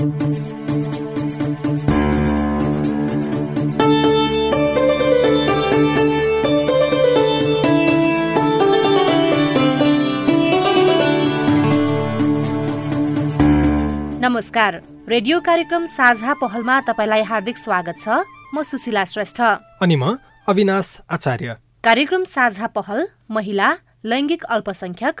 नमस्कार। रेडियो कार्यक्रम साझा पहलमा तपाईँलाई हार्दिक स्वागत छ। म सुशीला श्रेष्ठ। अनि म अविनाश आचार्य। कार्यक्रम साझा पहल महिला लैङ्गिक अल्पसंख्यक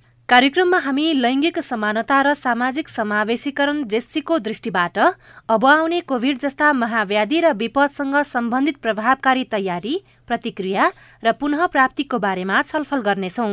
कार्यक्रममा हामी लैङ्गिक समानता र सामाजिक समावेशीकरण जेस्सीको दृष्टिबाट अब आउने कोभिड जस्ता महाव्याधि र विपदसँग सम्बन्धित प्रभावकारी तयारी प्रतिक्रिया र पुनः प्राप्तिको बारेमा छलफल गर्नेछौं।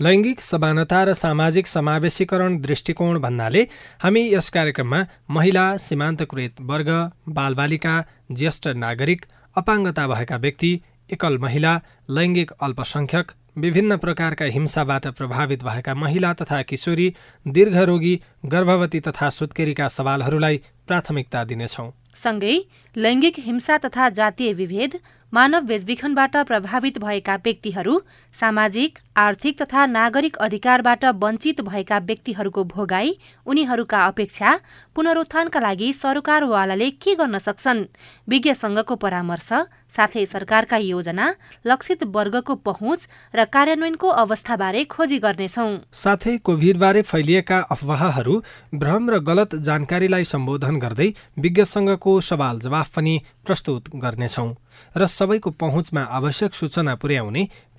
लैङ्गिक समानता र सामाजिक समावेशीकरण दृष्टिकोण भन्नाले हामी यस कार्यक्रममा महिला सीमान्तकृत वर्ग बालबालिका ज्येष्ठ नागरिक अपाङ्गता भएका व्यक्ति एकल महिला लैङ्गिक अल्पसंख्यक विभिन्न प्रकारका हिंसाबाट प्रभावित भएका महिला तथा किशोरी दीर्घरोगी गर्भवती तथा सुत्केरीका सवालहरूलाई प्राथमिकता दिनेछौँ। सँगै लैङ्गिक हिंसा तथा जातीय विभेद मानव बेचबिखनबाट प्रभावित भएका व्यक्तिहरू सामाजिक आर्थिक तथा नागरिक अधिकारबाट वञ्चित भएका व्यक्तिहरूको भोगाई उनीहरूका अपेक्षा पुनरुत्थानका लागि सरकारवालाले के गर्न सक्छन्? विज्ञ संघको परामर्श साथै सरकारका योजना लक्षित वर्गको पहुँच र कार्यान्वयनको अवस्थाबारे खोजी गर्नेछौ। साथै कोभिडबारे फैलिएका अफवाहहरू भ्रम र गलत जानकारीलाई सम्बोधन गर्दै विज्ञ संघको सवाल जवाफ पनि प्रस्तुत गर्नेछौ र सबैको पहुँचमा आवश्यक सूचना पुर्याउने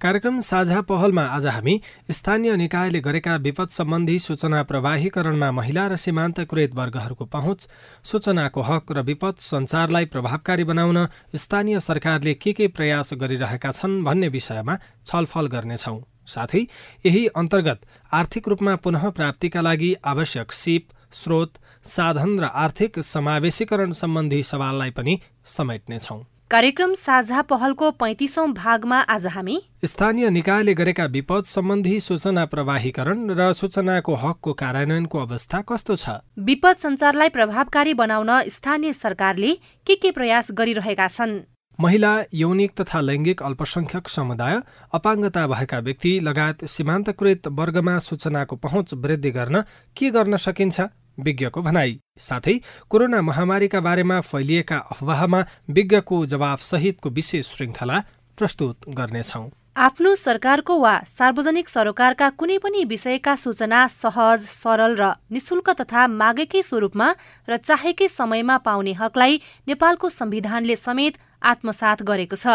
कार्यक्रम साझा पहलमा आज हामी स्थानीय निकायले गरेका विपद सम्बन्धी सूचना प्रवाहीकरणमा महिला र सीमान्तकृत वर्गहरूको पहुँच सूचनाको हक र विपद सञ्चारलाई प्रभावकारी बनाउन स्थानीय सरकारले के के प्रयास गरिरहेका छन् भन्ने विषयमा छलफल गर्नेछौ। साथै यही अन्तर्गत आर्थिक रूपमा पुनः प्राप्तिका लागि आवश्यक सिप स्रोत साधन र आर्थिक समावेशीकरण सम्बन्धी सवाललाई पनि समेट्नेछौँ। कार्यक्रम साझा पहलको पैँतिसौँ भागमा आज हामी स्थानीय निकायले गरेका विपद सम्बन्धी सूचना प्रवाहीकरण र सूचनाको हकको कार्यान्वयनको अवस्था कस्तो छ? विपद सञ्चारलाई प्रभावकारी बनाउन स्थानीय सरकारले के के प्रयास गरिरहेका छन्? महिला यौनिक तथा लैङ्गिक अल्पसंख्यक समुदाय अपाङ्गता भएका व्यक्ति लगायत सीमान्तकृत वर्गमा सूचनाको पहुँच वृद्धि गर्न के गर्न सकिन्छ? विज्ञको भनाई। साथै कोरोना महामारीका बारेमा फैलिएका अफवाहमा विज्ञको जवाफ सहितको विशेष श्रृङ्खला प्रस्तुत गर्नेछौँ। आफ्नो सरकारको वा सार्वजनिक सरोकारका कुनै पनि विषयका सूचना सहज सरल र निशुल्क तथा मागेकै स्वरूपमा र चाहेकै समयमा पाउने हकलाई नेपालको संविधानले समेत आत्मसात गरेको छ।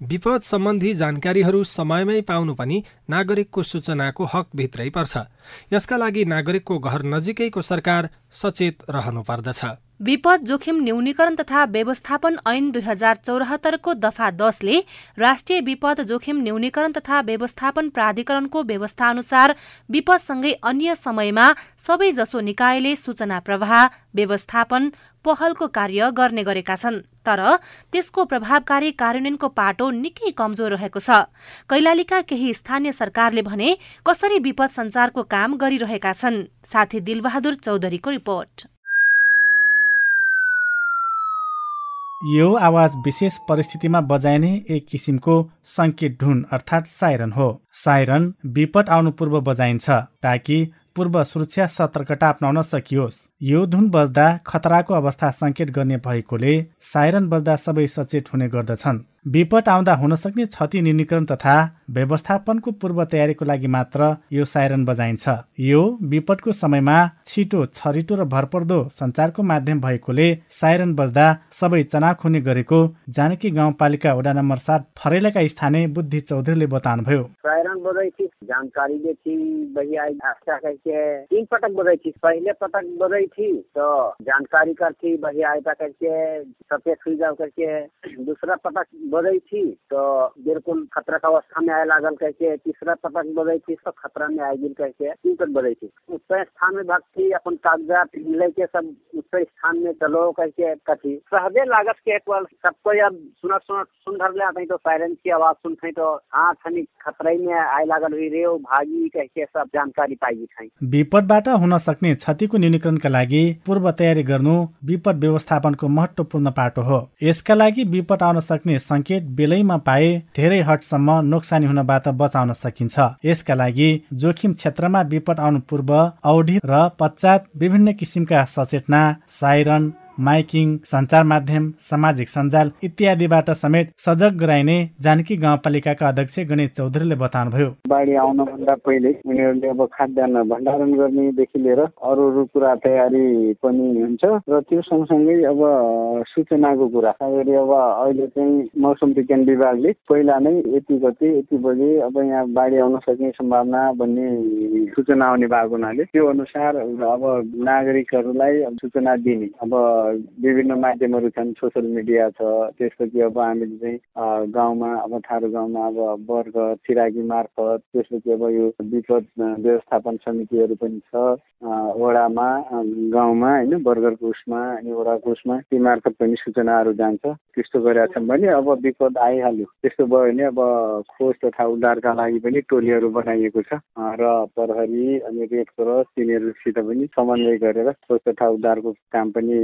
विपद सम्बन्धी जानकारीहरू समयमै पाउनु पनि नागरिकको सूचनाको हकभित्रै पर्छ। यसका लागि नागरिकको घर नजिकैको सरकार सचेत रहनु पर्दछ। विपद जोखिम न्यूनीकरण तथा व्यवस्थापन ऐन दुई हजार चौरात्तरको दफा दसले राष्ट्रिय विपद जोखिम न्यूनीकरण तथा व्यवस्थापन प्राधिकरणको व्यवस्था अनुसार विपदसँगै अन्य समयमा सबैजसो निकायले सूचना प्रवाह व्यवस्थापन पहलको कार्य गर्ने गरेका छन् तर त्यसको प्रभावकारी कार्यान्वयनको पाटो निकै कमजोर रहेको छ। कैलालीका केही स्थानीय सरकारले भने कसरी विपद सञ्चारको काम गरिरहेका छन्? साथी दिलबहादुर चौधरीको रिपोर्ट। यो आवाज विशेष परिस्थितिमा बजाइने एक किसिमको सङ्केत ढुन अर्थात् साइरन हो। साइरन विपद आउनु पूर्व बजाइन्छ ताकि पूर्व सुरक्षा सतर्कता अप्नाउन सकियोस्। यो धुन बज्दा खतराको अवस्था सङ्केत गर्ने भएकोले साइरन बज्दा सबै सचेत हुने गर्दछन्। विपद आउँदा हुन सक्ने क्षति न्यूनीकरण तथा व्यवस्थापनको पूर्व तयारीको लागि मात्र यो साइरन बजाइन्छ। यो विपदको समयमा छिटो छरिटो र भरपर्दो सञ्चारको माध्यम भएकोले साइरन बज्दा सबै चनाख हुने गरेको जानकी गाउँपालिका वडा नम्बर सात फरेलाका स्थानीय बुद्धि चौधरीले बताउनुभयो। साइरन बजाई थी जानकारी तीन पटक पटक जानकारी सफेद पटक बजाई थी तो बिल्कुल खतरा का अवस्था में आए लागल करके तीसरा पटक बजाई थी तो खतरा में आई गिर करके तीन तक बजाई थी उस स्थान में भक्ति अपन कागजात लेके सब उस स्थान में चलो करके कथी? सहजे लागत के एक बार सबको अब सुना सुना सुन धर ले तो सायरन की आवाज़ सुनते तो हाँ खनी खतरा में आए लागल हुई रे भागी कहके सब जानकारी पाइ छै विपदबाट हुन सक्ने, क्षतिको न्यूनीकरणका लागि पूर्व तयारी गर्नु विपद व्यवस्थापनको महत्वपूर्ण पाटो हो। यसका लागि विपद आउन सक्ने संकेत बेलैमा पाए धेरै हटसम्म नोक्सानी हुनबाट बचाउन सकिन्छ। यसका लागि जोखिम क्षेत्रमा विपद आउनु पूर्व अवधि र पश्चात विभिन्न किसिमका सचेतना साइरन माइकिङ सञ्चार माध्यम सामाजिक सञ्जाल इत्यादिबाट समेत सजग गराइने जानकी गाउँपालिकाका अध्यक्ष गणेश चौधरीले बताउनुभयो। बाढी आउनभन्दा पहिले उनीहरूले अब खाद्यान्न भण्डारण गर्नेदेखि लिएर अरू अरू कुरा तयारी पनि हुन्छ र त्यो सँगसँगै अब सूचनाको कुरा अब अहिले चाहिँ मौसम विज्ञान विभागले पहिला नै यति गते यति बजे अब यहाँ बाढी आउन सक्ने सम्भावना भन्ने सूचना आउने भएको हुनाले त्यो अनुसार अब नागरिकहरूलाई सूचना दिने अब विभिन्न माध्यमहरू छन् सोसियल मिडिया छ त्यसपछि अब हामीले चाहिँ गाउँमा अब ठाडो गाउँमा अब वर्ग चिरागी मार्फत त्यसपछि अब यो विपद व्यवस्थापन समितिहरू पनि छ वडामा गाउँमा होइन बर्गरको उसमा अनि वडाको उसमा ती मार्फत पनि सूचनाहरू जान्छ। त्यस्तो गरेका छौँ भने अब विपद आइहाल्यो। त्यस्तो भयो भने अब खोज तथा उद्धारका लागि पनि टोलीहरू बनाइएको छ। र प्रहरी अनि रेड क्रस तिनीहरूसित पनि समन्वय गरेर खोज तथा उद्धारको काम पनि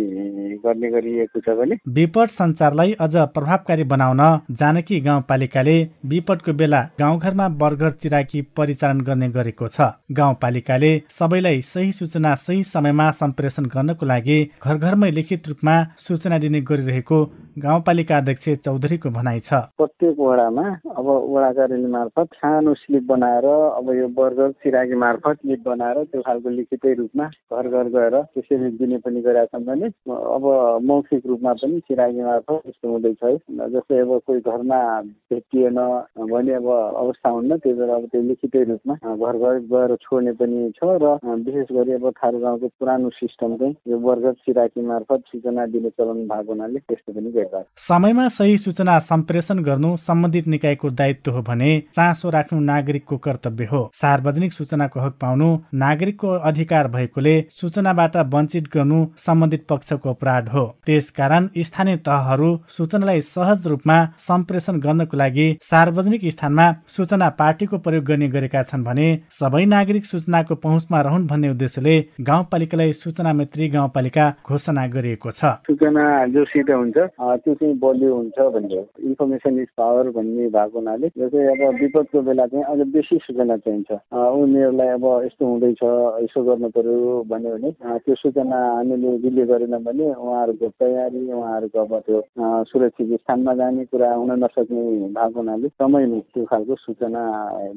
गर्ने गरिएको छ भने? विपद सञ्चारलाई अझ प्रभावकारी बनाउन जानकी गाउँपालिकाले विपदको बेला गाउँघरमा बर्गर चिराकी परिचालन गर्ने गरेको छ। गाउँपालिकाले सबैलाई सही सूचना सही समयमा सम्प्रेषण गर्नको लागि घर घरमै लिखित रूपमा सूचना दिने गरिरहेको गाउँपालिका अध्यक्ष चौधरीको भनाइ छ। प्रत्येक वडामा अब वडा कार्यालय मार्फत सानो स्लिप बनाएर अब यो बर्गर चिरागी मार्फत स्लिप बनाएर त्यो खालको लिखितै रूपमा घर घर गएर त्यसरी दिने पनि गरेका छन् भने अब मौखिक रूपमा पनि चिरागी मार्फत यस्तो हुँदैछ है। जस्तै अब कोही घरमा भेटिएन भने अब अवस्था हुन्न त्यही भएर अब त्यो लिखितै रूपमा घर घर गएर छोड्ने पनि छ र विशेष गरी अब थारू गाउँको पुरानो सिस्टम चाहिँ यो बर्गर चिराकी मार्फत सूचना दिने चलन भएको हुनाले त्यस्तो पनि गरिरहेको समयमा सही सूचना सम्प्रेषण गर्नु सम्बन्धित निकायको दायित्व हो भने चासो राख्नु नागरिकको कर्तव्य हो। सार्वजनिक सूचनाको हक पाउनु नागरिकको अधिकार भएकोले सूचनाबाट वञ्चित गर्नु सम्बन्धित पक्षको अपराध हो। त्यसकारण स्थानीय तहहरू सूचनालाई सहज रूपमा सम्प्रेषण गर्नको लागि सार्वजनिक स्थानमा सूचना पार्टीको प्रयोग गर्ने गरेका छन् भने सबै नागरिक सूचनाको पहुँचमा रहन् भन्ने उद्देश्यले गाउँपालिकालाई सूचना मैत्री गाउँपालिका घोषणा गरिएको छ। सूचना जोसित हुन्छ त्यो चाहिँ बलियो हुन्छ भन्ने इन्फर्मेसन इज पावर भन्ने भएको हुनाले अब विपदको बेला चाहिँ अझ बेसी सूचना चाहिन्छ। उनीहरूलाई अब यस्तो हुँदैछ यसो गर्नु पर्यो भन्यो भने त्यो सूचना हामीले दिल्ली गरेन भने उहाँहरूको तयारी उहाँहरूको अब त्यो सुरक्षित स्थानमा जाने कुरा हुन नसक्ने भएको हुनाले समयमै त्यो खालको सूचना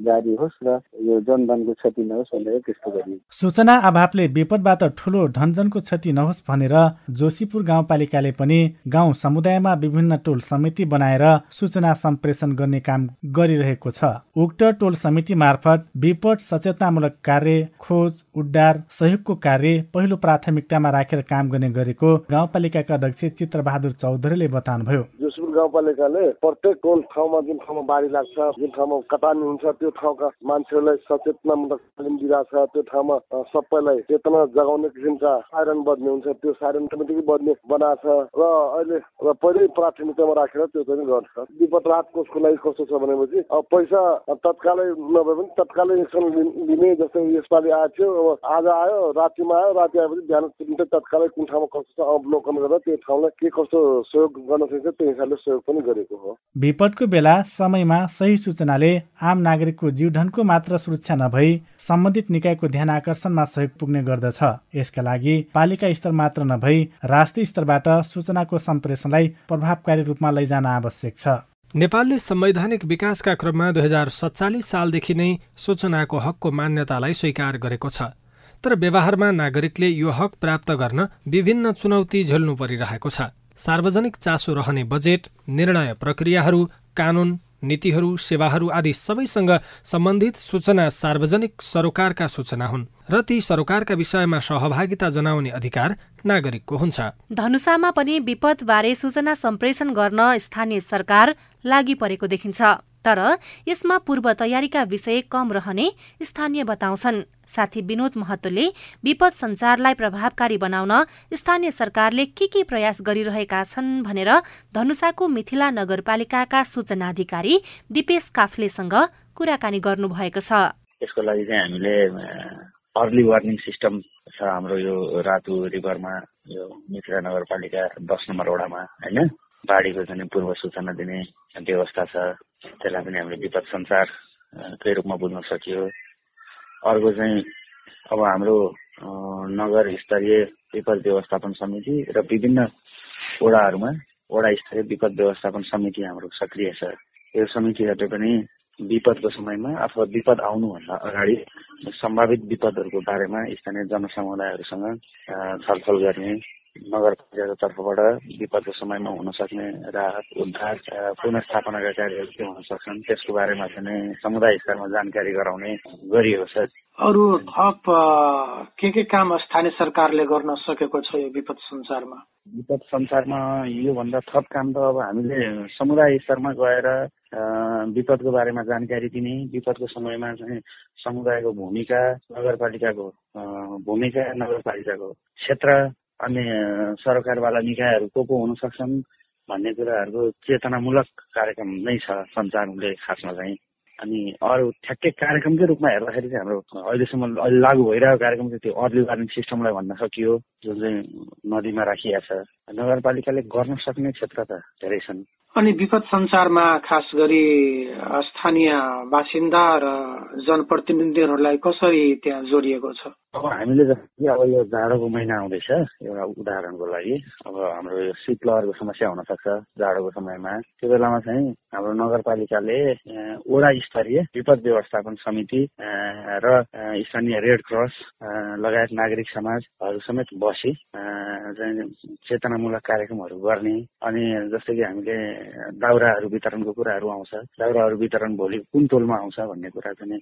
जारी होस् र यो जनधनको क्षति नहोस् भनेर त्यस्तो गरियो। सूचना अभावले विपदबाट ठुलो धनजनको क्षति नहोस् भनेर जोशीपुर गाउँपालिकाले पनि गाउँ समुदायमा विभिन्न टोल समिति बनाएर सूचना सम्प्रेषण गर्ने काम गरिरहेको छ। उक्त टोल समिति मार्फत विपद सचेतनामूलक कार्य खोज उद्धार सहयोगको कार्य पहिलो प्राथमिकतामा राखेर काम गर्ने गरेको गाउँपालिकाका अध्यक्ष चित्रबहादुर चौधरीले बताउनुभयो। गाउँपालिकाले प्रत्येक टोल ठाउँमा जुन ठाउँमा बाढी लाग्छ जुन ठाउँमा कटानी हुन्छ त्यो ठाउँका मान्छेहरूलाई सचेतनामूलक तालिम दिइरहेको त्यो ठाउँमा सबैलाई चेतना जगाउने किसिमका साइरन बज्ने हुन्छ त्यो साइरन कमिटीकै बज्ने बनाएको छ र अहिले र पहिल्यै प्राथमिकतामा राखेर त्यो चाहिँ गर्छ। विपद राहत कोषको लागि कस्तो छ भनेपछि अब पैसा तत्कालै नभए पनि तत्कालै एक्सन लिने जस्तै यसपालि आएको थियो अब आज आयो रातिमा आयो राति आएपछि बिहान तत्कालै कुन ठाउँमा कस्तो छ अवलोकन गरेर त्यो ठाउँलाई के कस्तो सहयोग गर्न सकिन्छ त्यो हिसाबले सहयोग पनि गरेको हो। विपदको बेला समयमा सही सूचनाले आम नागरिकको जीवधनको मात्र सुरक्षा नभई सम्बन्धित निकायको ध्यान आकर्षणमा सहयोग पुग्ने गर्दछ। यसका लागि पालिका स्तर मात्र नभई राष्ट्रिय स्तरबाट सूचनाको सम्प्रेषणलाई प्रभावकारी रूपमा लैजान आवश्यक छ। नेपालले संवैधानिक विकासका क्रममा दुई हजार सत्तालिस सालदेखि नै सूचनाको हकको मान्यतालाई स्वीकार गरेको छ। तर व्यवहारमा नागरिकले यो हक प्राप्त गर्न विभिन्न चुनौती झेल्नु परिरहेको छ। सार्वजनिक चासो रहने बजेट निर्णय प्रक्रियाहरू कानून नीतिहरू सेवाहरू आदि सबैसँग सम्बन्धित सूचना सार्वजनिक सरोकारका सूचना हुन् र ती सरोकारका विषयमा सहभागिता जनाउने अधिकार नागरिकको हुन्छ। धनुषामा पनि विपदबारे सूचना सम्प्रेषण गर्न स्थानीय सरकार लागि परेको देखिन्छ तर यसमा पूर्व तयारीका विषय कम रहने स्थानीय बताउँछन्। साथी विनोद महतोले विपद संचारलाई प्रभावकारी बनाउन स्थानीय सरकारले के के प्रयास गरिरहेका छन् भनेर धनुषाको मिथिला नगरपालिकाका सूचना अधिकारी दिपेश काफ्लेसँग कुराकानी गर्नुभएको छ। यसको लागि चाहिँ हामीले अर्ली वार्निङ सिस्टम छ हाम्रो यो रातु रिभरमा यो मिथिला नगरपालिका दस नम्बर वडामा होइन? बाढीको चाहिँ पूर्व सूचना दिने व्यवस्था छ। त्यसलाई पनि हामीले विपद सञ्चारकै रूपमा बुझ्न सकियो। अर्को चाहिँ अब हाम्रो नगर स्तरीय विपद व्यवस्थापन समिति र विभिन्न वडाहरूमा वडा स्तरीय विपद व्यवस्थापन समिति हाम्रो सक्रिय छ। यो समितिहरूले पनि विपदको समयमा अथवा विपद आउनुभन्दा अगाडि सम्भावित विपदहरूको बारेमा स्थानीय जनसमुदायहरूसँग छलफल गर्ने नगरपालिकाको तर्फबाट विपदको समयमा हुन सक्ने राहत उद्धार पुनस्थापनाका कार्यहरू के हुन सक्छन् त्यसको बारेमा चाहिँ समुदाय स्तरमा जानकारी गराउने गरिएको छ। अरू थप के के काम स्थानीय सरकारले गर्न सकेको छ यो विपद संसारमा? विपद संसारमा योभन्दा थप काम त अब हामीले समुदाय स्तरमा गएर विपदको बारेमा जानकारी दिने विपदको समयमा चाहिँ समुदायको भूमिका नगरपालिकाको भूमिका नगरपालिकाको क्षेत्र अनि सरकारवाला निकायहरू को को हुन सक्छन् भन्ने कुराहरूको चेतनामूलक कार्यक्रम नै छ सञ्चारले खासमा चाहिँ। अनि अरू ठ्याक्कै कार्यक्रमकै रूपमा हेर्दाखेरि चाहिँ हाम्रो अहिलेसम्म अहिले लागू भइरहेको कार्यक्रम चाहिँ त्यो अर्ली वार्निङ सिस्टमलाई भन्न सकियो जुन चाहिँ नदीमा राखिएको छ। नगरपालिकाले गर्न सक्ने क्षेत्र त धेरै छन्। अनि विपद संसारमा खास गरी स्थानीय बासिन्दा र जनप्रतिनिधिहरूलाई कसरी त्यहाँ जोडिएको छ? अब हामीले जस्तो अब यो जाडोको महिना आउँदैछ एउटा उदाहरणको लागि। अब हाम्रो यो शीतलहरको समस्या हुन सक्छ जाडोको समयमा। त्यो बेलामा चाहिँ हाम्रो नगरपालिकाले वडा स्तरीय विपद व्यवस्थापन समिति र स्थानीय रेड क्रस लगायत नागरिक समाजहरू समेत बसी चेतनामूलक कार्यक्रमहरू गर्ने। अनि जस्तै कि हामीले दाउराहरू वितरणको कुराहरू आउँछ। दाउराहरू वितरण भोलि कुन टोलमा आउँछ भन्ने कुरा चाहिँ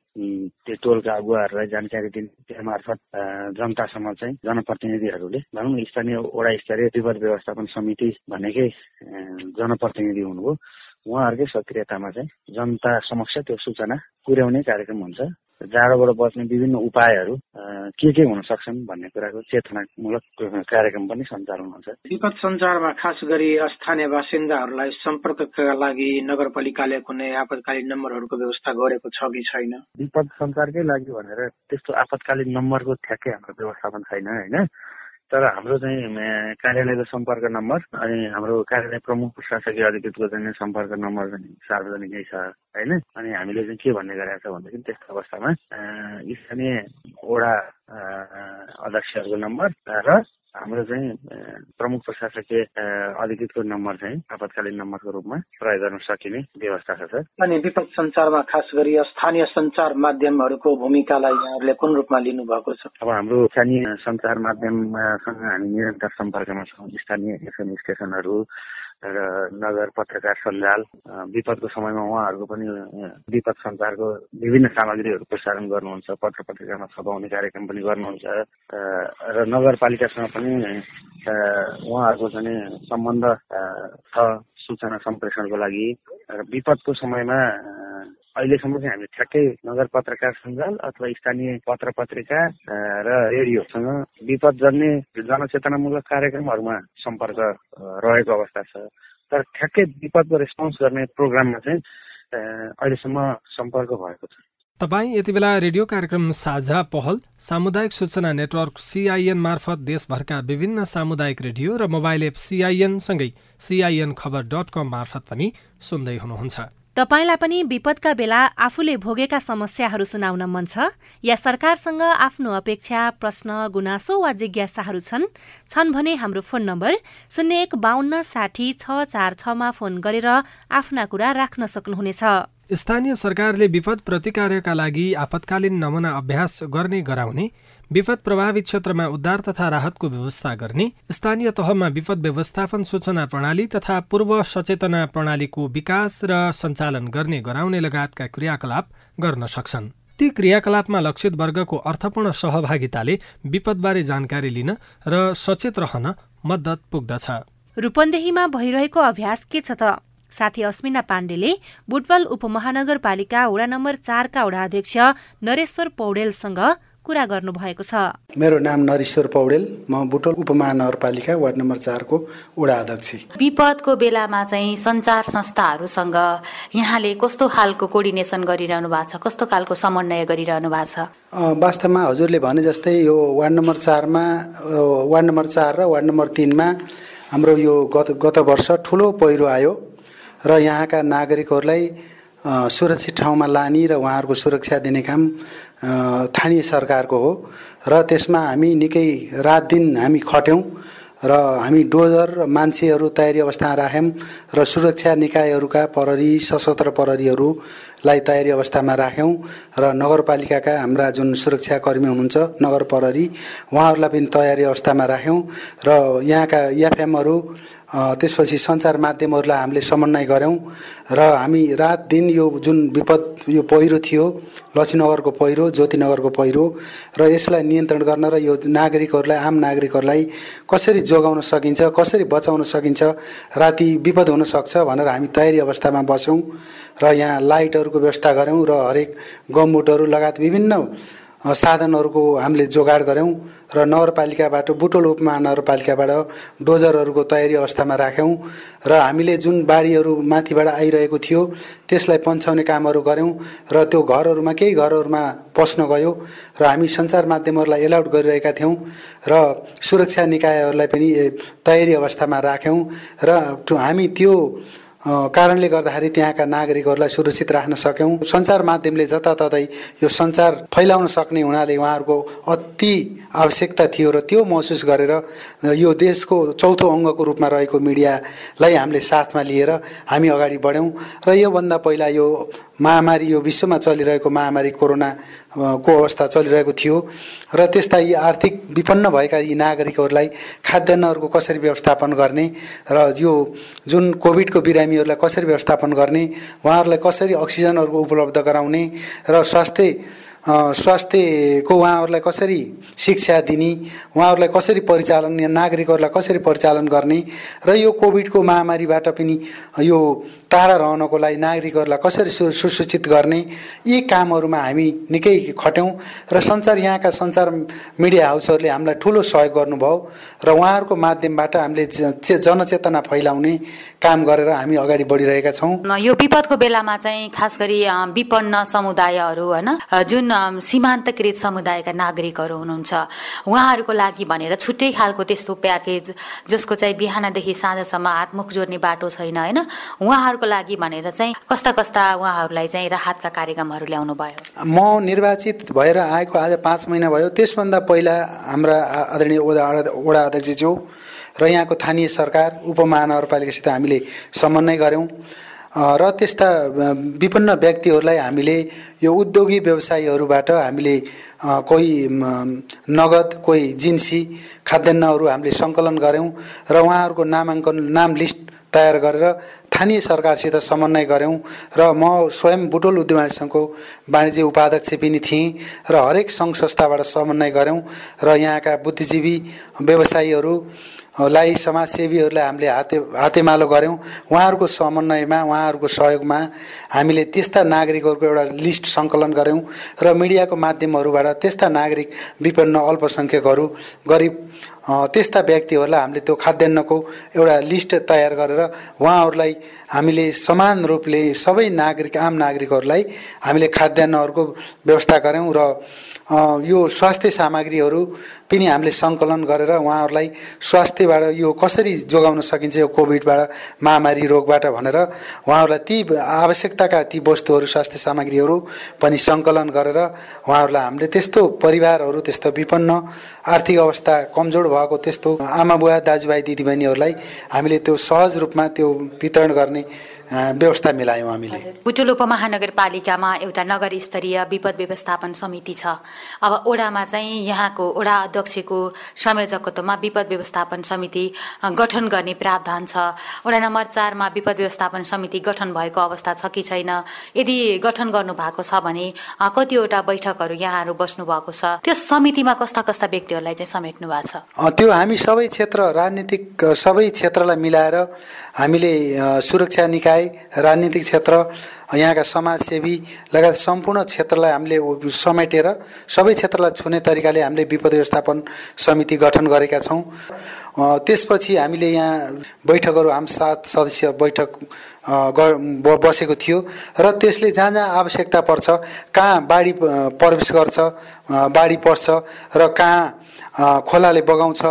त्यो टोलका अगुवाहरूलाई जानकारी दिने त्यो मार्फत जनतासम्म चाहिँ जनप्रतिनिधिहरूले भनौँ स्थानीय वडा स्तरीय विपद व्यवस्थापन समिति भनेकै जनप्रतिनिधि हुनुभयो। उहाँहरूकै सक्रियतामा चाहिँ जनता समक्ष त्यो सूचना पुर्याउने कार्यक्रम हुन्छ। जाडोबाट बच्ने विभिन्न उपायहरू के के हुन सक्छन् भन्ने कुराको चेतनामूलक कार्यक्रम पनि सञ्चालन हुन्छ। विपद सञ्चारमा खास गरी स्थानीय बासिन्दाहरूलाई सम्पर्कका लागि नगरपालिकाले कुनै आपतकालीन नम्बरहरूको व्यवस्था गरेको छ कि छैन? विपद सञ्चारकै लागि भनेर त्यस्तो आपतकालीन नम्बरको ठ्याक्कै हाम्रो व्यवस्थापन छैन होइन? तर हाम्रो चाहिँ कार्यालयको सम्पर्क नम्बर अनि हाम्रो कार्यालय प्रमुख प्रशासकीय अधिकृतको चाहिँ सम्पर्क नम्बर चाहिँ सार्वजनिकै छ होइन? अनि हामीले चाहिँ के भन्ने गरेका छ भनेदेखि त्यस्तो अवस्थामा स्थानीय वडा अध्यक्षहरूको नम्बर र हाम्रो चाहिँ प्रमुख प्रशासकीय अधिकृतको नम्बर चाहिँ आपतकालीन नम्बरको रूपमा प्रयोग गर्न सकिने व्यवस्था छ सर। अनि विपद सञ्चारमा खास गरी स्थानीय सञ्चार माध्यमहरूको भूमिकालाई यहाँहरूले कुन रूपमा लिनुभएको छ? अब हाम्रो स्थानीय सञ्चार माध्यमसँग हामी निरन्तर सम्पर्कमा छौँ। स्थानीय एफएम स्टेसनहरू र नगर पत्रकार सञ्जाल विपदको समयमा उहाँहरूको पनि विपद सञ्चारको विभिन्न सामग्रीहरू प्रसारण गर्नुहुन्छ पत्र पत्रिकामा छपाउने कार्यक्रम पनि गर्नुहुन्छ। र नगरपालिकासँग पनि उहाँहरूको चाहिँ सम्बन्ध छ। सूचना सम्प्रेषणको लागि विपदको समयमा अहिलेसम्म चाहिँ हामी ठ्याक्कै नगर पत्रकार सञ्जाल अथवा स्थानीय पत्र पत्रिका र रेडियोसँग विपद जन्ने जनचेतनामूलक कार्यक्रमहरूमा सम्पर्क रहेको अवस्था छ। तर ठ्याक्कै विपदको रेस्पोन्स गर्ने प्रोग्राममा चाहिँ अहिलेसम्म सम्पर्क भएको छ। तपाईँ यति बेला रेडियो कार्यक्रम साझा पहल सामुदायिक सूचना नेटवर्क सिआइएन मार्फत देशभरका विभिन्न सामुदायिक रेडियो र मोबाइल एप सिआइएन सँगै सिआइएन खबर डट कम मार्फत पनि सुन्दै हुनुहुन्छ। तपाईँलाई पनि विपदका बेला आफूले भोगेका समस्याहरू सुनाउन मन छ। या सरकारसँग आफ्नो अपेक्षा प्रश्न गुनासो वा जिज्ञासाहरू छन् छन् भने हाम्रो फोन नम्बर शून्य एक बाहन्न साठी छ चार छमा फोन गरेर आफ्ना कुरा राख्न सक्नुहुनेछ। स्थानीय सरकारले विपद प्रतिकारका लागि आपतकालीन नमुना अभ्यास गर्ने गराउने विपद प्रभावित क्षेत्रमा उद्धार तथा राहतको व्यवस्था गर्ने स्थानीय तहमा विपद व्यवस्थापन सूचना प्रणाली तथा पूर्व सचेतना प्रणालीको विकास र सञ्चालन गर्ने गराउने लगायतका क्रियाकलाप गर्न सक्छन्। ती क्रियाकलापमा लक्षित वर्गको अर्थपूर्ण सहभागिताले विपदबारे जानकारी लिन र सचेत रहन मद्दत पुग्दछ। रूपन्देहीमा भइरहेको अभ्यास के छ त? साथी अस्मिना पाण्डेले बुटवल उपमहानगरपालिका वडा नम्बर चारका वडा अध्यक्ष नरेश्वर पौडेलसँग कुरा गर्नुभएको छ। मेरो नाम नरेश्वर पौडेल। म बुटोल उपमहानगरपालिका वार्ड नम्बर चारको वडा अध्यक्ष। विपदको बेलामा चाहिँ सञ्चार संस्थाहरूसँग यहाँले कस्तो खालको कोर्डिनेसन गरिरहनु भएको छ? कस्तो खालको समन्वय गरिरहनु भएको छ? वास्तवमा हजुरले भने जस्तै यो वार्ड नम्बर चारमा वार्ड नम्बर चार र वार्ड नम्बर तिनमा हाम्रो यो गत गत वर्ष ठुलो पहिरो आयो। र यहाँका नागरिकहरूलाई सुरक्षित ठाउँमा लाने र उहाँहरूको सुरक्षा दिने काम स्थानीय सरकारको हो। र त्यसमा हामी निकै रात दिन हामी खट्यौँ। र हामी डोजर मान्छेहरू तयारी अवस्थामा राख्यौँ र सुरक्षा निकायहरूका प्रहरी सशस्त्र प्रहरीहरूलाई तयारी अवस्थामा राख्यौँ र नगरपालिकाका हाम्रा जुन सुरक्षाकर्मी हुनुहुन्छ नगर प्रहरी उहाँहरूलाई पनि तयारी अवस्थामा राख्यौँ र यहाँका एफएमहरू त्यसपछि सञ्चार माध्यमहरूलाई हामीले समन्वय गऱ्यौँ र हामी रात दिन यो जुन विपद यो पहिरो थियो लक्ष्मीनगरको पहिरो ज्योतिनगरको पहिरो र यसलाई नियन्त्रण गर्न र यो नागरिकहरूलाई आम नागरिकहरूलाई कसरी जोगाउन सकिन्छ कसरी बचाउन सकिन्छ राति विपद हुनसक्छ भनेर हामी तयारी अवस्थामा बस्यौँ र यहाँ लाइटहरूको व्यवस्था गऱ्यौँ र हरेक गमबुटहरू लगायत विभिन्न साधनहरूको हामीले जोगाड गऱ्यौँ र नगरपालिकाबाट बुटोल उपमहानगरपालिकाबाट डोजरहरूको तयारी अवस्थामा राख्यौँ र हामीले जुन बाढीहरू माथिबाट आइरहेको थियो त्यसलाई पन्छाउने कामहरू गऱ्यौँ र त्यो घरहरूमा केही घरहरूमा पस्न गयो र हामी सञ्चार माध्यमहरूलाई एलाउट गरिरहेका थियौँ र सुरक्षा निकायहरूलाई पनि तयारी अवस्थामा राख्यौँ र हामी त्यो कारणले गर्दाखेरि त्यहाँका नागरिकहरूलाई सुरक्षित राख्न सक्यौँ। सञ्चार माध्यमले जताततै यो सञ्चार फैलाउन सक्ने हुनाले उहाँहरूको अति आवश्यकता थियो र त्यो महसुस गरेर यो देशको चौथो अङ्गको रूपमा रहेको मिडियालाई हामीले साथमा लिएर हामी अगाडि बढ्यौँ र योभन्दा पहिला यो महामारी यो विश्वमा चलिरहेको महामारी कोरोना को अवस्था चलिरहेको थियो र त्यस्ता यी आर्थिक विपन्न भएका यी नागरिकहरूलाई खाद्यान्नहरूको कसरी व्यवस्थापन गर्ने र यो जुन कोभिडको बिरामीहरूलाई कसरी व्यवस्थापन गर्ने उहाँहरूलाई कसरी अक्सिजनहरूको उपलब्ध गराउने र स्वास्थ्य स्वास्थ्यको उहाँहरूलाई कसरी शिक्षा दिने उहाँहरूलाई कसरी परिचालन नागरिकहरूलाई कसरी परिचालन गर्ने र यो कोभिडको महामारीबाट पनि यो टाढा रहनको लागि नागरिकहरूलाई कसरी सु सुसूचित गर्ने यी कामहरूमा हामी निकै खट्यौँ र सञ्चार यहाँका सञ्चार मिडिया हाउसहरूले हामीलाई ठुलो सहयोग गर्नुभयो र उहाँहरूको माध्यमबाट हामीले जनचेतना फैलाउने काम गरेर हामी अगाडि बढिरहेका छौँ। यो विपदको बेलामा चाहिँ खास गरी विपन्न समुदायहरू होइन जुन सीमान्तकृत समुदायका नागरिकहरू हुनुहुन्छ उहाँहरूको लागि भनेर छुट्टै खालको त्यस्तो प्याकेज जसको चाहिँ बिहानदेखि साँझसम्म हातमुख जोड्ने बाटो छैन होइन उहाँहरूको लागि भनेर चाहिँ कस्ता कस्ता उहाँहरूलाई चाहिँ राहतका कार्यक्रमहरू ल्याउनु भयो? म निर्वाचित भएर आएको आज पाँच महिना भयो। त्यसभन्दा पहिला हाम्रा आदरणीय वडा वडा अध्यक्षज्यू र यहाँको स्थानीय सरकार उपमहानगरपालिकासित हामीले समन्वय गऱ्यौँ। र त्यस्ता विपन्न व्यक्तिहरूलाई हामीले यो उद्योगी व्यवसायीहरूबाट हामीले कोही नगद कोही जिन्सी खाद्यान्नहरू हामीले सङ्कलन गऱ्यौँ। र उहाँहरूको नामाङ्कन नाम लिस्ट तयार गरेर स्थानीय सरकारसित समन्वय गऱ्यौँ र म स्वयं बुटोल उद्यमी सङ्घको वाणिज्य उपाध्यक्ष पनि थिएँ र हरेक सङ्घ संस्थाबाट समन्वय गऱ्यौँ र यहाँका बुद्धिजीवी व्यवसायीहरू लाई समाजसेवीहरूलाई हामीले हाते हातेमालो गऱ्यौँ। उहाँहरूको समन्वयमा उहाँहरूको सहयोगमा हामीले त्यस्ता नागरिकहरूको एउटा लिस्ट सङ्कलन गऱ्यौँ र मिडियाको माध्यमहरूबाट त्यस्ता नागरिक विपन्न अल्पसङ्ख्यकहरू गरिब त्यस्ता व्यक्तिहरूलाई हामीले त्यो खाद्यान्नको एउटा लिस्ट तयार गरेर उहाँहरूलाई हामीले समान रूपले सबै नागरिक आम नागरिकहरूलाई हामीले खाद्यान्नहरूको व्यवस्था गऱ्यौँ र यो स्वास्थ्य सामग्रीहरू पनि हामीले सङ्कलन गरेर उहाँहरूलाई स्वास्थ्यबाट यो कसरी जोगाउन सकिन्छ यो कोभिडबाट महामारी रोगबाट भनेर उहाँहरूलाई ती आवश्यकताका ती वस्तुहरू स्वास्थ्य सामग्रीहरू पनि सङ्कलन गरेर उहाँहरूलाई हामीले त्यस्तो परिवारहरू त्यस्तो विपन्न आर्थिक अवस्था कमजोर भएको त्यस्तो आमा बुवा दाजुभाइ दिदीबहिनीहरूलाई हामीले त्यो सहज रूपमा त्यो वितरण गर्ने व्यवस्था मिलायौँ हामीले। बुटुल उपमहानगरपालिकामा एउटा नगर स्तरीय विपद व्यवस्थापन समिति छ। अब ओडामा चाहिँ यहाँको ओडा अध्यक्षको संयोजकत्वमा विपद व्यवस्थापन समिति गठन गर्ने प्रावधान छ। ओडा नम्बर चारमा विपद व्यवस्थापन समिति गठन भएको अवस्था छ कि छैन? यदि गठन गर्नु भएको छ भने कतिवटा बैठकहरू यहाँहरू बस्नु भएको छ। त्यो समितिमा कस्ता कस्ता व्यक्तिहरूलाई चाहिँ समेट्नु भएको छ? त्यो हामी सबै क्षेत्र राजनीतिक सबै क्षेत्रलाई मिलाएर हामीले सुरक्षा निकाय राजनीतिक क्षेत्र यहाँका समाजसेवी लगायत सम्पूर्ण क्षेत्रलाई हामीले समेटेर सबै क्षेत्रलाई छुने तरिकाले हामीले विपद व्यवस्थापन समिति गठन गरेका छौँ। त्यसपछि हामीले यहाँ बैठकहरू हाम सात सदस्य बैठक बसेको थियो र त्यसले जहाँ जहाँ आवश्यकता पर्छ कहाँ बाढी प्रवेश गर्छ बाढी पर्छ र कहाँ खोलाले बगाउँछ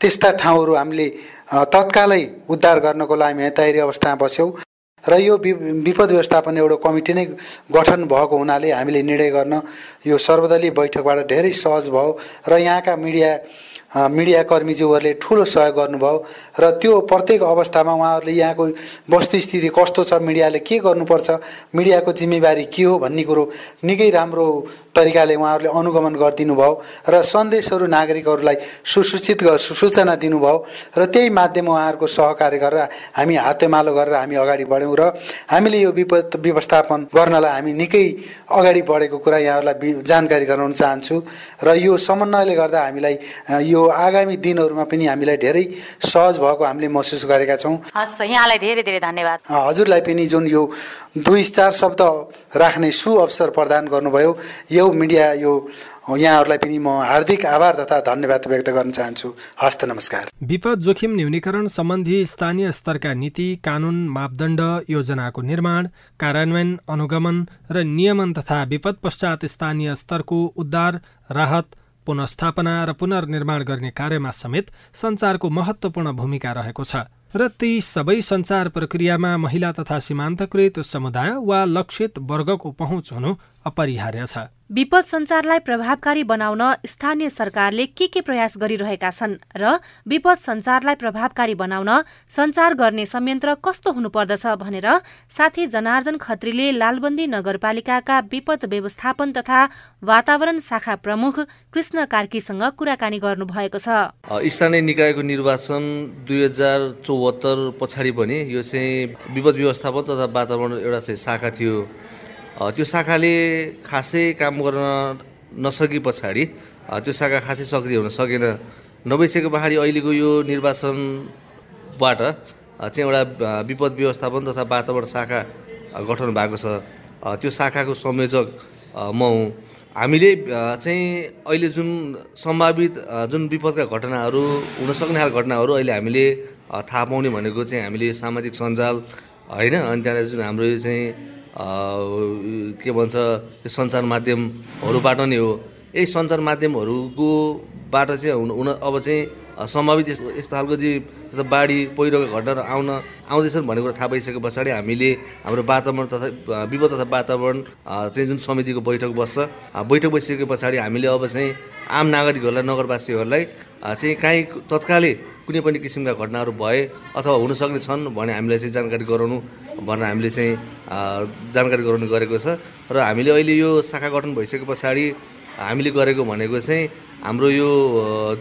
त्यस्ता ठाउँहरू हामीले तत्कालै उद्धार गर्नको लागि हामी तयारी अवस्थामा बस्यौँ। र यो विपद व्यवस्थापन एउटा कमिटी नै गठन भएको हुनाले हामीले निर्णय गर्न यो सर्वदलीय बैठकबाट धेरै सहज भयो र यहाँका मिडिया मिडियाकर्मीज्यूहरूले ठुलो सहयोग गर्नुभयो र त्यो प्रत्येक अवस्थामा उहाँहरूले यहाँको वस्तुस्थिति कस्तो छ मिडियाले के गर्नुपर्छ मिडियाको जिम्मेवारी के हो भन्ने कुरो निकै राम्रो तरिकाले उहाँहरूले अनुगमन गरिदिनु भयो र सन्देशहरू नागरिकहरूलाई सुसूचित सूचना दिनुभयो र त्यही माध्यम उहाँहरूको सहकार्य गरेर हामी हातेमालो गरेर हामी अगाडि बढ्यौँ र हामीले यो विपद व्यवस्थापन गर्नलाई हामी निकै अगाडि बढेको कुरा यहाँहरूलाई जानकारी गराउन चाहन्छु र यो समन्वयले गर्दा हामीलाई यो यो आगामी दिनहरूमा पनि हामीलाई धेरै सहज भएको हामीले महसुस गरेका छौँ। हस् यहाँलाई धेरै धेरै धन्यवाद। हजुरलाई पनि जुन यो दुई चार शब्द राख्ने सु अवसर प्रदान गर्नुभयो यो मिडिया यो यहाँहरूलाई पनि म हार्दिक आभार तथा धन्यवाद व्यक्त गर्न चाहन्छु। हस्त नमस्कार। विपद जोखिम न्यूनीकरण सम्बन्धी स्थानीय स्तरका नीति कानुन मापदण्ड योजनाको निर्माण कार्यान्वयन अनुगमन र नियमन तथा विपद पश्चात स्थानीय स्तरको उद्धार राहत पुनस्थापना र पुनर्निर्माण गर्ने कार्यमा समेत सञ्चारको महत्त्वपूर्ण भूमिका रहेको छ र ती सबै सञ्चार प्रक्रियामा महिला तथा सीमान्तकृत समुदाय वा लक्षित वर्गको पहुँच हुनु अपरिहार्य छ। विपद सञ्चारलाई प्रभावकारी बनाउन स्थानीय सरकारले के के प्रयास गरिरहेका छन् र विपद सञ्चारलाई प्रभावकारी बनाउन सञ्चार गर्ने संयन्त्र कस्तो हुनुपर्दछ भनेर साथी जनार्जन खत्रीले लालबन्दी नगरपालिकाका विपद व्यवस्थापन तथा वातावरण शाखा प्रमुख कृष्ण कार्कीसँग कुराकानी गर्नुभएको छ। स्थानीय निकायको निर्वाचन दुई हजार चौहत्तर पछाडि पनि यो चाहिँ विपद व्यवस्थापन तथा वातावरण एउटा चाहिँ शाखा थियो। त्यो शाखाले खासै काम गर्न नसके पछाडि त्यो शाखा खासै सक्रिय हुन सकेन। नभइसके पछाडि अहिलेको यो निर्वाचनबाट चाहिँ एउटा विपद व्यवस्थापन तथा वातावरण शाखा गठन भएको छ। त्यो शाखाको संयोजक म हुँ। हामीले चाहिँ अहिले जुन सम्भावित जुन विपदका घटनाहरू हुनसक्ने खालको घटनाहरू अहिले हामीले थाहा पाउने भनेको चाहिँ हामीले सामाजिक सञ्जाल होइन अनि त्यहाँनिर जुन हाम्रो चाहिँ के भन्छ त्यो सञ्चार माध्यमहरूबाट नै हो। यही सञ्चार माध्यमहरूको बाट चाहिँ हुन अब चाहिँ सम्भावित यस्तो खालको चाहिँ बाढी पहिरोको घटनाहरू आउन आउँदैछन् भन्ने कुरा थाहा भइसके पछाडि हामीले हाम्रो वातावरण तथा विपद तथा वातावरण चाहिँ जुन समितिको बैठक बस्छ बैठक बसिसके पछाडि हामीले अब चाहिँ आम नागरिकहरूलाई नगरवासीहरूलाई चाहिँ काहीँ तत्कालै कुनै पनि किसिमका घटनाहरू भए अथवा हुनसक्ने छन् भने हामीलाई चाहिँ जानकारी गराउनु भनेर हामीले चाहिँ जानकारी गराउनु गरेको छ। र हामीले अहिले यो शाखा गठन भइसके पछाडि हामीले गरेको भनेको चाहिँ हाम्रो यो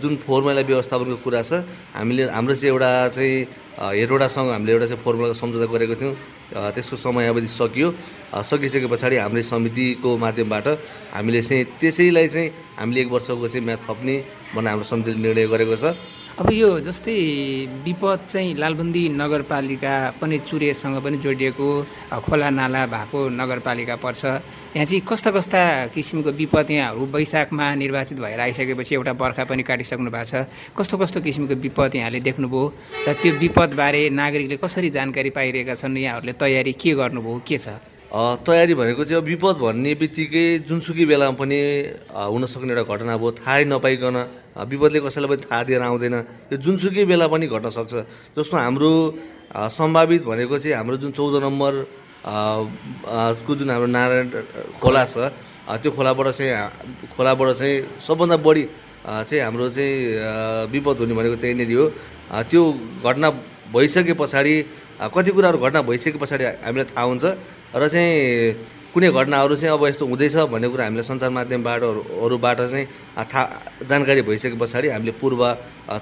जुन फोहोर मैला व्यवस्थापनको कुरा छ हामीले हाम्रो चाहिँ एउटा चाहिँ हेरवटासँग हामीले एउटा चाहिँ फोहोर मैलाको सम्झौता गरेको थियौँ। त्यसको समयावधि सकियो। सकिसके पछाडि हाम्रो समितिको माध्यमबाट हामीले चाहिँ त्यसैलाई चाहिँ हामीले एक वर्षको चाहिँ म्याथ थप्ने भनेर हाम्रो समितिले निर्णय गरेको छ। अब यो जस्तै विपद चाहिँ लालबन्दी नगरपालिका पनि चुरेसँग पनि जोडिएको खोला नाला भएको नगरपालिका पर्छ। यहाँ चाहिँ कस्ता कस्ता किसिमको विपद यहाँहरू वैशाखमा निर्वाचित भएर आइसकेपछि एउटा बर्खा पनि काटिसक्नु भएको छ? कस्तो कस्तो किसिमको विपद यहाँले देख्नुभयो? र त्यो विपदबारे नागरिकले कसरी जानकारी पाइरहेका छन्? यहाँहरूले तयारी के गर्नुभयो? के छ? तयारी भनेको चाहिँ अब विपद भन्ने बित्तिकै जुनसुकै बेलामा पनि हुनसक्ने एउटा घटना भयो। थाहै नपाइकन विपदले कसैलाई पनि थाहा दिएर आउँदैन। यो जुनसुकै बेला पनि घट्न सक्छ। जस्तो हाम्रो सम्भावित भनेको चाहिँ हाम्रो जुन चौध नम्बर को जुन हाम्रो नारायण खोला छ त्यो खोलाबाट चाहिँ खोलाबाट चाहिँ सबभन्दा बढी चाहिँ हाम्रो चाहिँ विपद हुने भनेको त्यहीँनिर हो त्यो घटना भइसके पछाडि कति कुराहरू घटना भइसके पछाडि हामीलाई थाहा हुन्छ। र चाहिँ कुनै घटनाहरू चाहिँ अब यस्तो हुँदैछ भन्ने कुरा हामीले सञ्चार माध्यमबाट अरूबाट चाहिँ थाहा जानकारी भइसके पछाडि हामीले पूर्व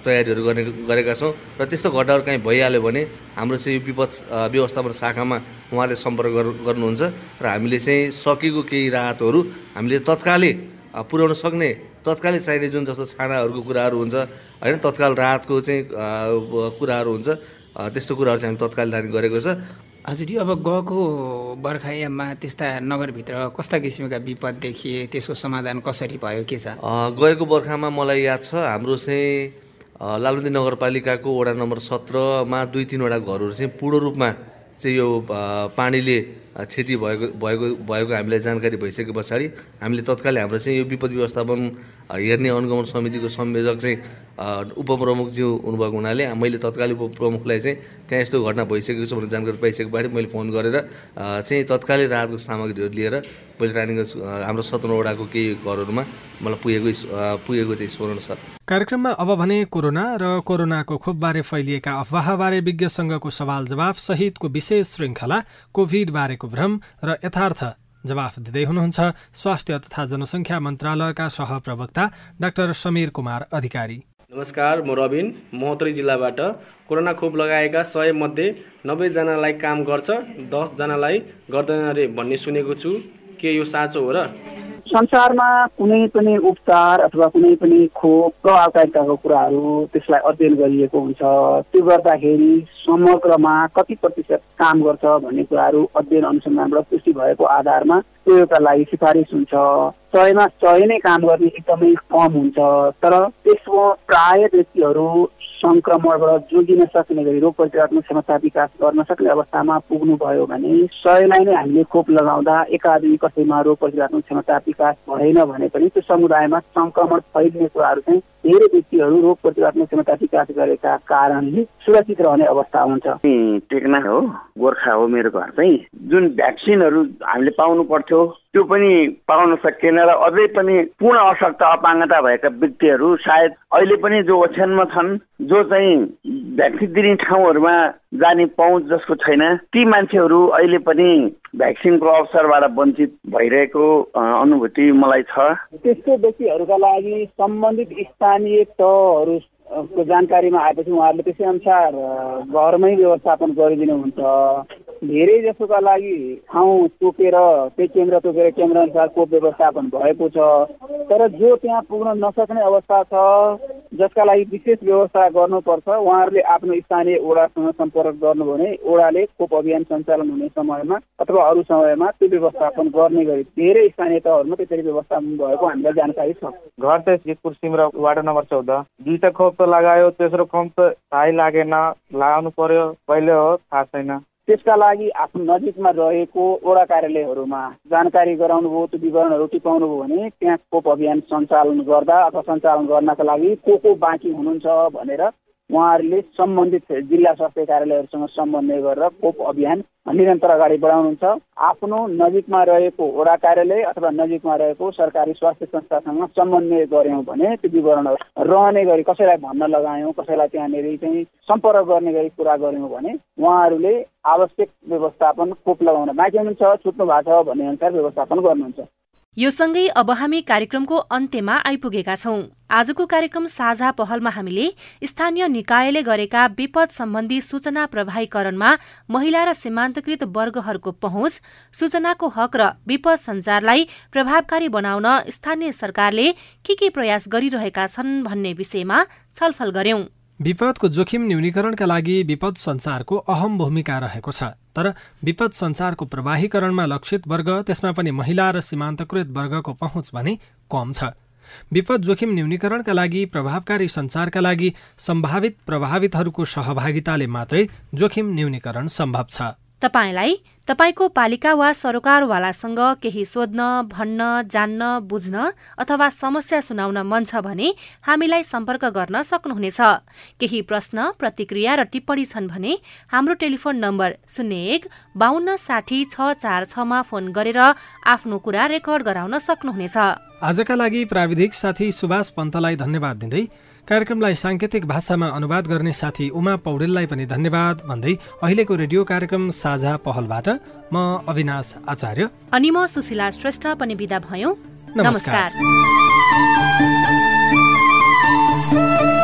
तयारीहरू गर्ने गरेका छौँ। र त्यस्तो घटनाहरू काहीँ भइहाल्यो भने हाम्रो चाहिँ यो विपद व्यवस्थापन शाखामा उहाँले सम्पर्क गर्नुहुन्छ। र हामीले चाहिँ सकेको केही राहतहरू हामीले तत्कालै पुर्याउन सक्ने तत्कालै चाहिने जुन जस्तो छानाहरूको कुराहरू हुन्छ होइन तत्काल राहतको चाहिँ कुराहरू हुन्छ त्यस्तो कुराहरू चाहिँ हामी तत्काल जाने गरेको छ। हजुर अब गएको बर्खायाममा त्यस्ता नगरभित्र कस्ता किसिमका विपद देखिए त्यसको समाधान कसरी भयो के छ? गएको बर्खामा मलाई याद छ हाम्रो चाहिँ लालबन्दी नगरपालिकाको वडा नम्बर सत्रमा दुई तिनवटा घरहरू चाहिँ पूर्ण रूपमा चाहिँ यो पानीले क्षति भएको भएको भएको हामीलाई जानकारी भइसके पछाडि हामीले तत्कालै हाम्रो चाहिँ यो विपद व्यवस्थापन हेर्ने अनुगमन समितिको संयोजक चाहिँ उपप्रमुखज्यू हुनुभएको हुनाले मैले तत्कालै उपप्रमुखलाई चाहिँ त्यहाँ यस्तो घटना भइसकेको छ भनेर जानकारी पाइसके पछाडि मैले फोन गरेर चाहिँ तत्कालै राहतको सामग्रीहरू लिएर मैले रानीगञ्ज हाम्रो सत्रवटाको केही घरहरूमा मलाई पुगेको पुगेको चाहिँ स्मरण छ। कार्यक्रममा अब भने कोरोना र कोरोनाको खोपबारे फैलिएका अफवाहबारे विज्ञसँगको सवाल जवाफ सहितको विशेष श्रृङ्खला कोभिड बारेको भ्रम र यथार्थ जवाफ दिँदै हुनुहुन्छ स्वास्थ्य तथा जनसङ्ख्या मन्त्रालयका सहप्रवक्ता डाक्टर समीर कुमार अधिकारी। नमस्कार म रबिन महोत्तरी जिल्लाबाट कोरोना खोप लगाएका सय मध्ये नब्बेजनालाई काम गर्छ दसजनालाई गर्दैन अरे भन्ने सुनेको छु। के यो साँचो हो र? संसारमा कुनै पनि उपचार अथवा कुनै पनि खोप प्रभावकारिताको कुराहरू त्यसलाई अध्ययन गरिएको हुन्छ। त्यो गर्दाखेरि समग्रमा कति प्रतिशत काम गर्छ भन्ने कुराहरू अध्ययन अनुसन्धानबाट पुष्टि भएको आधारमा प्रयोगका लागि सिफारिस हुन्छ। सयमा सय नै काम गर्ने एकदमै कम हुन्छ। तर त्यसमा प्राय व्यक्तिहरू सङ्क्रमणबाट जोगिन सक्ने गरी रोग प्रतिरोधात्मक क्षमता विकास गर्न सक्ने अवस्थामा पुग्नुभयो भने सयलाई नै हामीले खोप लगाउँदा एकादमी कसैमा रोग प्रतिरोधात्मक क्षमता विकास भएन भने पनि त्यो समुदायमा सङ्क्रमण फैलिने कुराहरू चाहिँ धेरै व्यक्तिहरू रोग प्रतिरोधात्मक क्षमता विकास गरेका कारणले सुरक्षित रहने अवस्था हुन्छ। टेक्ना हो गोर्खा हो मेरो घर चाहिँ। जुन भ्याक्सिनहरू हामीले पाउनु पर्थ्यो त्यो पनि पाउन सकिएन र अझै पनि पूर्ण अशक्त अपाङ्गता भएका व्यक्तिहरू सायद अहिले पनि जो ओछ्यानमा छन् जो चाहिँ भ्याक्सिन दिने ठाउँहरूमा जाने पहुँच जसको छैन ती मान्छेहरू अहिले पनि भ्याक्सिनको अवसरबाट वञ्चित भइरहेको अनुभूति मलाई छ। त्यस्तो व्यक्तिहरूका लागि सम्बन्धित स्थानीय तहहरू को जानकारीमा आएपछि उहाँहरूले त्यसै अनुसार घरमै व्यवस्थापन गरिदिनुहुन्छ। धेरै जसोका लागि ठाउँ तोकेर त्यही केन्द्र तोकेर केन्द्र अनुसारको व्यवस्थापन भएको छ। तर जो त्यहाँ पुग्न नसक्ने अवस्था छ जसका लागि विशेष व्यवस्था गर्नुपर्छ उहाँहरूले आफ्नो स्थानीय ओडासँग सम्पर्क गर्नुभयो भने ओडाले खोप अभियान सञ्चालन हुने समयमा अथवा अरू समयमा त्यो व्यवस्थापन गर्ने गरी धेरै स्थानीय तहहरूमा त्यसरी व्यवस्थापन भएको हामीलाई जानकारी छ। घर चाहिँ जितपुर सिमरा वार्ड नम्बर चौध। दुईटा खोप त लगायो तेस्रो खोप त थाहै लागेन लगाउनु पर्यो कहिले हो थाहा छैन। त्यसका लागि आफ्नो नजिकमा रहेको वडा कार्यालयहरूमा जानकारी गराउनुभयो त्यो विवरणहरू टिपाउनुभयो भने त्यहाँ खोप अभियान सञ्चालन गर्दा अथवा सञ्चालन गर्नका लागि को को बाँकी हुनुहुन्छ भनेर उहाँहरूले सम्बन्धित जिल्ला स्वास्थ्य कार्यालयहरूसँग समन्वय गरेर खोप अभियान निरन्तर अगाडि बढाउनुहुन्छ। आफ्नो नजिकमा रहेको वडा कार्यालय अथवा नजिकमा रहेको सरकारी स्वास्थ्य संस्थासँग समन्वय गऱ्यौँ भने त्यो विवरणहरू रहने गरी कसैलाई भन्न लगायौँ कसैलाई त्यहाँनिर चाहिँ सम्पर्क गर्ने गरी कुरा गऱ्यौँ भने उहाँहरूले आवश्यक व्यवस्थापन खोप लगाउन बाँकी हुनुहुन्छ छुट्नु भएको छ भन्ने अनुसार व्यवस्थापन गर्नुहुन्छ। यो सँगै अब हामी कार्यक्रमको अन्त्यमा आइपुगेका छौं। आजको कार्यक्रम साझा पहलमा हामीले स्थानीय निकायले गरेका विपद सम्बन्धी सूचना प्रवाहीकरणमा महिला र सीमान्तकृत वर्गहरूको पहुँच सूचनाको हक र विपद संचारलाई प्रभावकारी बनाउन स्थानीय सरकारले के के प्रयास गरिरहेका छन् भन्ने विषयमा छलफल गर्यौं। विपदको जोखिम न्यूनीकरणका लागि विपद सञ्चारको अहम भूमिका रहेको छ। तर विपद सञ्चारको प्रवाहीकरणमा लक्षित वर्ग त्यसमा पनि महिला र सीमान्तकृत वर्गको पहुँच भने कम छ। विपद जोखिम न्यूनीकरणका लागि प्रभावकारी सञ्चारका लागि सम्भावित प्रभावितहरूको सहभागिताले मात्रै जोखिम न्यूनीकरण सम्भव छ। तपाईँलाई तपाईँको पालिका वा सरोकारवालासँग केही सोध्न भन्न जान्न बुझ्न अथवा समस्या सुनाउन मन छ भने हामीलाई सम्पर्क गर्न सक्नुहुनेछ। केही प्रश्न प्रतिक्रिया र टिप्पणी छन् भने हाम्रो टेलिफोन नम्बर शून्य एक बाहन्न साठी छ चार छमा फोन गरेर आफ्नो कुरा रेकर्ड गराउन सक्नुहुनेछ। आजका लागि प्राविधिक साथी सुभाष पन्तलाई धन्यवाद दिँदै कार्यक्रमलाई साङ्केतिक भाषामा अनुवाद गर्ने साथी उमा पौडेललाई पनि धन्यवाद भन्दै अहिलेको रेडियो कार्यक्रम साझा पहलबाट म अविनाश आचार्य। अनि म सुशीला श्रेष्ठ पनि विदा भयौँ। नमस्कार, नमस्कार।